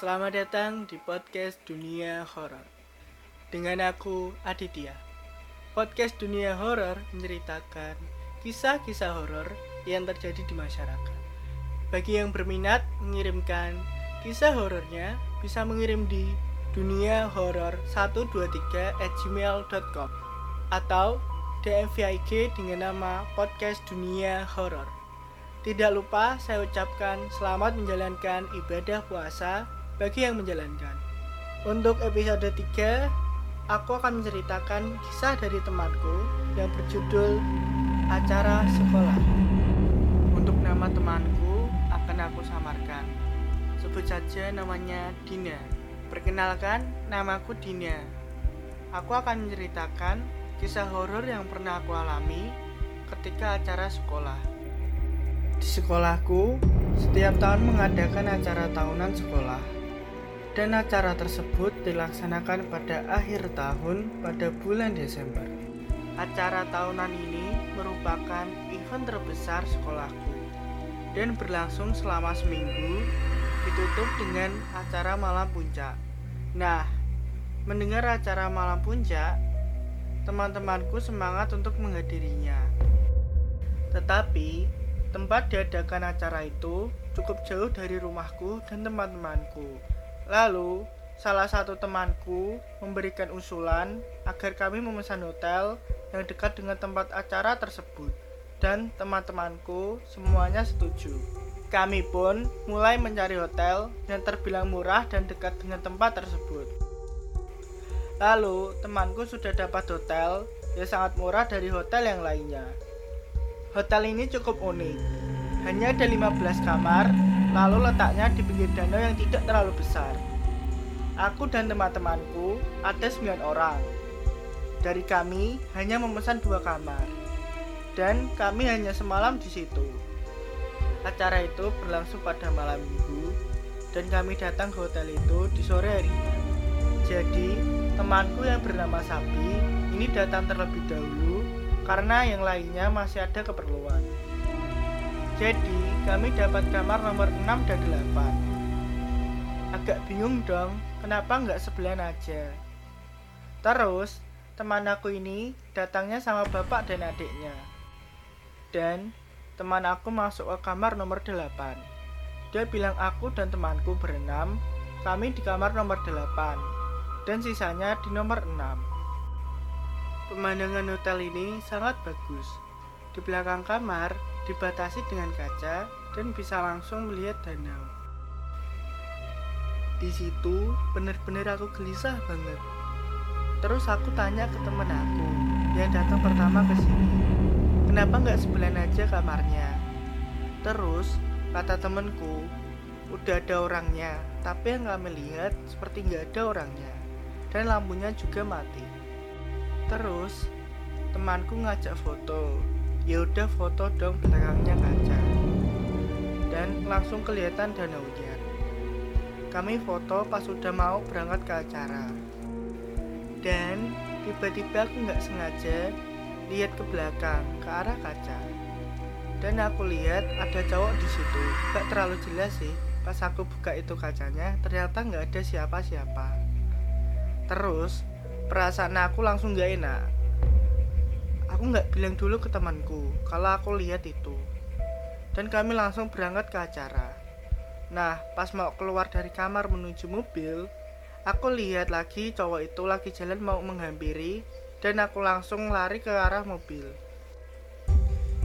Selamat datang di podcast Dunia Horor. Dengan aku Aditya. Podcast Dunia Horor menceritakan kisah-kisah horor yang terjadi di masyarakat. Bagi yang berminat mengirimkan kisah horornya bisa mengirim di dunia horor 123 at gmail.com atau DM via IG dengan nama podcast dunia horor. Tidak lupa saya ucapkan selamat menjalankan ibadah puasa bagi yang menjalankan. Untuk episode 3, aku akan menceritakan kisah dari temanku yang berjudul Acara Sekolah. Untuk nama temanku akan aku samarkan. Sebut saja namanya Dina. Perkenalkan, namaku Dina. Aku akan menceritakan kisah horor yang pernah aku alami ketika acara sekolah. Di sekolahku, setiap tahun mengadakan acara tahunan sekolah. Dan acara tersebut dilaksanakan pada akhir tahun pada bulan Desember. Acara tahunan ini merupakan event terbesar sekolahku dan berlangsung selama seminggu ditutup dengan acara malam puncak. Nah, mendengar acara malam puncak, teman-temanku semangat untuk menghadirinya. Tetapi, tempat diadakan acara itu cukup jauh dari rumahku dan teman-temanku. Lalu, salah satu temanku memberikan usulan agar kami memesan hotel yang dekat dengan tempat acara tersebut. Dan teman-temanku semuanya setuju. Kami pun mulai mencari hotel yang terbilang murah dan dekat dengan tempat tersebut. Lalu, temanku sudah dapat hotel yang sangat murah dari hotel yang lainnya. Hotel ini cukup unik. Hanya ada 15 kamar, lalu letaknya di pinggir danau yang tidak terlalu besar. Aku dan teman-temanku ada 9 orang. Dari kami hanya memesan dua kamar. Dan kami hanya semalam di situ. Acara itu berlangsung pada malam minggu dan kami datang ke hotel itu di sore hari. Jadi, temanku yang bernama Sabi ini datang terlebih dahulu karena yang lainnya masih ada keperluan. Jadi, kami dapat kamar nomor 6 dan 8. Agak bingung dong, kenapa nggak sebelahan aja. Terus, teman aku ini datangnya sama bapak dan adiknya. Dan teman aku masuk ke kamar nomor 8. Dia bilang aku dan temanku berenam, kami di kamar nomor 8, dan sisanya di nomor 6. Pemandangan hotel ini sangat bagus. Di belakang kamar dibatasi dengan kaca dan bisa langsung melihat danau. Di situ benar-benar aku gelisah banget. Terus aku tanya ke temen aku yang datang pertama ke sini Kenapa nggak sebelah aja kamarnya? Terus, kata temenku, udah ada orangnya, tapi yang kami lihat seperti nggak ada orangnya. Dan lampunya juga mati. Terus, temanku ngajak foto. Ya udah foto dong belakangnya kaca. Dan langsung kelihatan danaunya. Kami foto pas sudah mau berangkat ke acara. Dan tiba-tiba aku nggak sengaja lihat ke belakang ke arah kaca dan aku lihat ada cowok di situ gak terlalu jelas sih pas aku buka itu kacanya ternyata nggak ada siapa-siapa terus perasaan aku langsung gak enak aku nggak bilang dulu ke temanku kalau aku lihat itu dan kami langsung berangkat ke acara nah pas mau keluar dari kamar menuju mobil aku lihat lagi cowok itu lagi jalan mau menghampiri dan aku langsung lari ke arah mobil.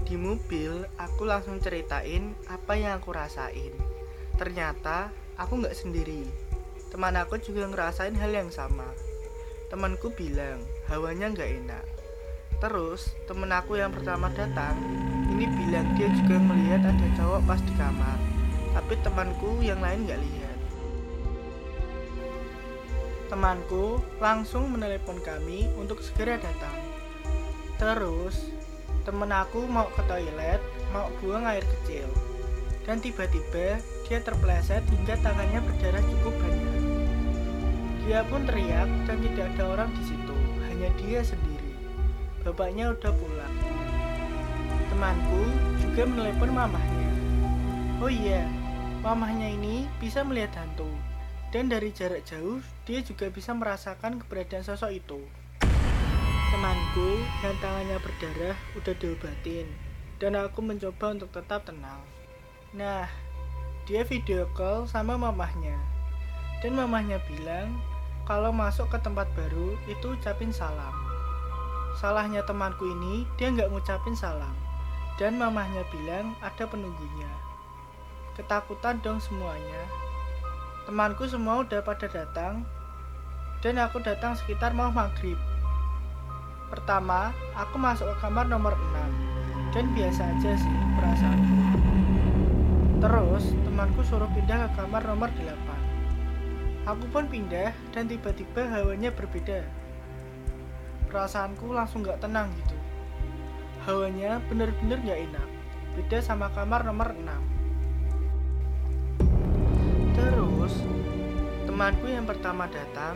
Di mobil, aku langsung ceritain apa yang aku rasain. Ternyata aku nggak sendiri. Teman aku juga ngerasain hal yang sama. Temanku bilang hawanya nggak enak. Terus temen aku yang pertama datang ini bilang dia juga melihat ada cowok pas di kamar. Tapi temanku yang lain nggak lihat. Temanku langsung menelepon kami untuk segera datang. Terus, temen aku mau ke toilet, mau buang air kecil. Dan tiba-tiba dia terpleset hingga tangannya berdarah cukup banyak. Dia pun teriak dan tidak ada orang di situ, hanya dia sendiri. Bapaknya udah pulang. Temanku juga menelepon mamahnya. Oh iya, mamahnya ini bisa melihat hantu Dan dari jarak jauh, dia juga bisa merasakan keberadaan sosok itu. Temanku yang tangannya berdarah udah diobatin, dan aku mencoba untuk tetap tenang. Nah, dia video call sama mamahnya. Dan mamahnya bilang kalau masuk ke tempat baru itu ucapin salam. Salahnya temanku ini, dia nggak ngucapin salam. Dan mamahnya bilang ada penunggunya. Ketakutan dong semuanya. Temanku semua udah pada datang, dan aku datang sekitar mau maghrib. Pertama, aku masuk ke kamar nomor 6 dan biasa aja sih perasaanku. Terus, temanku suruh pindah ke kamar nomor 8. Aku pun pindah dan tiba-tiba hawanya berbeda. Perasaanku langsung gak tenang gitu. Hawanya bener-bener gak enak. Beda sama kamar nomor 6. Terus, temanku yang pertama datang,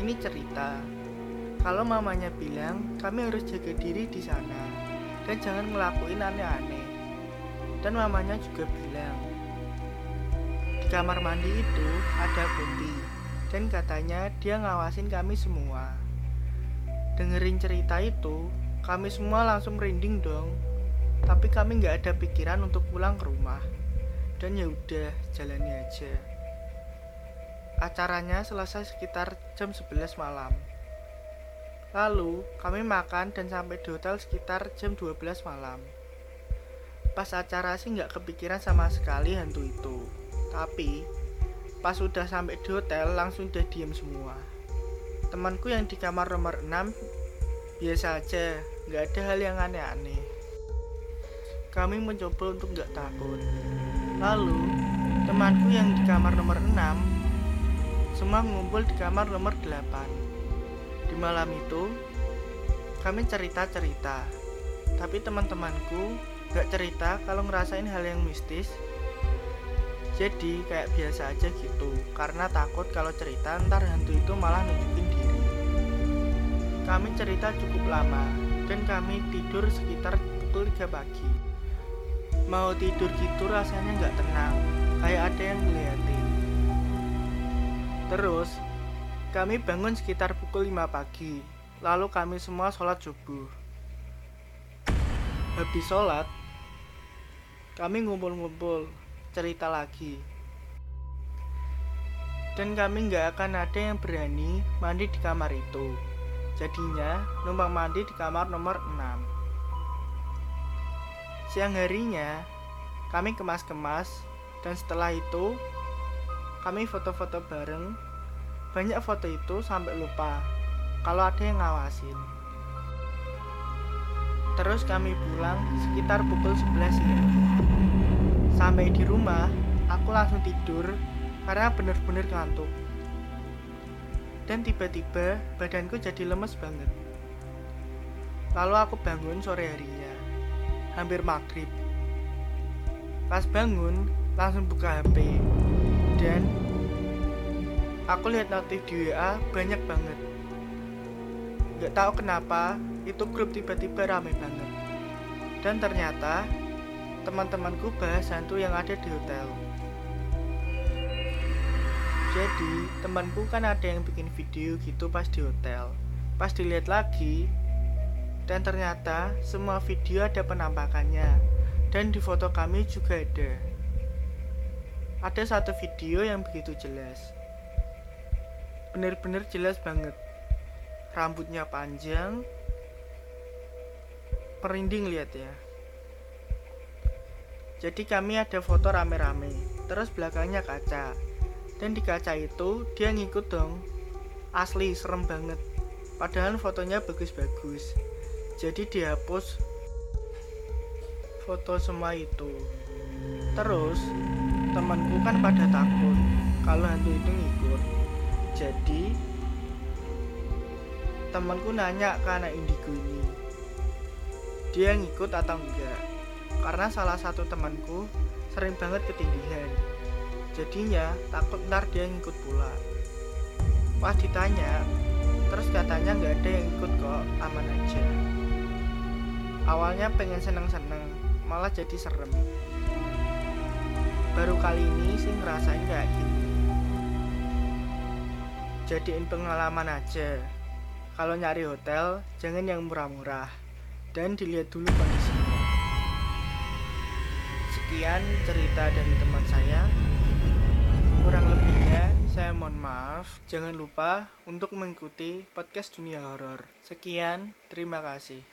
ini cerita kalau mamanya bilang kami harus jaga diri di sana dan jangan ngelakuin aneh-aneh. Dan mamanya juga bilang di kamar mandi itu ada Kunti dan katanya dia ngawasin kami semua. Dengerin cerita itu, kami semua langsung merinding dong. Tapi kami nggak ada pikiran untuk pulang ke rumah. Dan ya udah, jalani aja. Acaranya selesai sekitar jam 11 malam. Lalu kami makan dan sampai di hotel sekitar jam 12 malam. Pas acara sih nggak kepikiran sama sekali hantu itu. Tapi pas udah sampai di hotel langsung udah diem semua. Temanku yang di kamar nomor 6 biasa aja, nggak ada hal yang aneh-aneh. Kami mencoba untuk nggak takut. Lalu temanku yang di kamar nomor 6 semua ngumpul di kamar nomor 8 di malam itu, kami cerita-cerita, tapi teman-temanku gak cerita kalau ngerasain hal yang mistis. Jadi kayak biasa aja gitu, karena takut kalau cerita ntar hantu itu malah nunjukin. Kami cerita cukup lama, dan kami tidur sekitar pukul 3 pagi. Mau tidur gitu rasanya gak tenang, kayak ada yang ngeliatin. Terus, kami bangun sekitar pukul 5 pagi, lalu kami semua sholat subuh. Habis sholat, kami ngumpul-ngumpul, cerita lagi. Dan kami nggak akan ada yang berani mandi di kamar itu. Jadinya, numpang mandi di kamar nomor 6. Siang harinya, kami kemas-kemas, dan setelah itu, kami foto-foto bareng banyak foto itu sampai lupa kalau ada yang ngawasin. Terus kami pulang sekitar pukul 11 siang. Sampai di rumah, aku langsung tidur karena benar-benar ngantuk. Dan tiba-tiba badanku jadi lemes banget. Lalu aku bangun sore harinya, hampir maghrib. Pas bangun, langsung buka HP dan Aku lihat notif di WA banyak banget. Gak tahu kenapa, itu grup tiba-tiba rame banget. Dan ternyata teman-temanku bahas hantu yang ada di hotel. Jadi, temanku kan ada yang bikin video gitu pas di hotel. Pas dilihat lagi, dan ternyata semua video ada penampakannya. Dan di foto kami juga ada. Ada satu video yang begitu jelas bener-bener jelas banget rambutnya panjang perinding lihat ya jadi kami ada foto rame-rame terus belakangnya kaca dan di kaca itu dia ngikut dong. Asli serem banget. Padahal fotonya bagus-bagus. Jadi dihapus foto semua itu. Terus temanku kan pada takut kalau hantu itu ngikut. Jadi temanku nanya ke anak indigo ini dia ngikut atau enggak? Karena salah satu temanku sering banget ketindihan jadinya takut ntar dia ngikut pula pas ditanya terus katanya nggak ada yang ikut kok aman aja awalnya pengen seneng-seneng malah jadi serem baru kali ini sih ngerasain kayak gini jadiin pengalaman aja. Kalau nyari hotel, jangan yang murah-murah. Dan dilihat dulu kondisinya. Sekian cerita dari teman saya. Kurang lebihnya, saya mohon maaf. Jangan lupa untuk mengikuti podcast Dunia Horor. Sekian, terima kasih.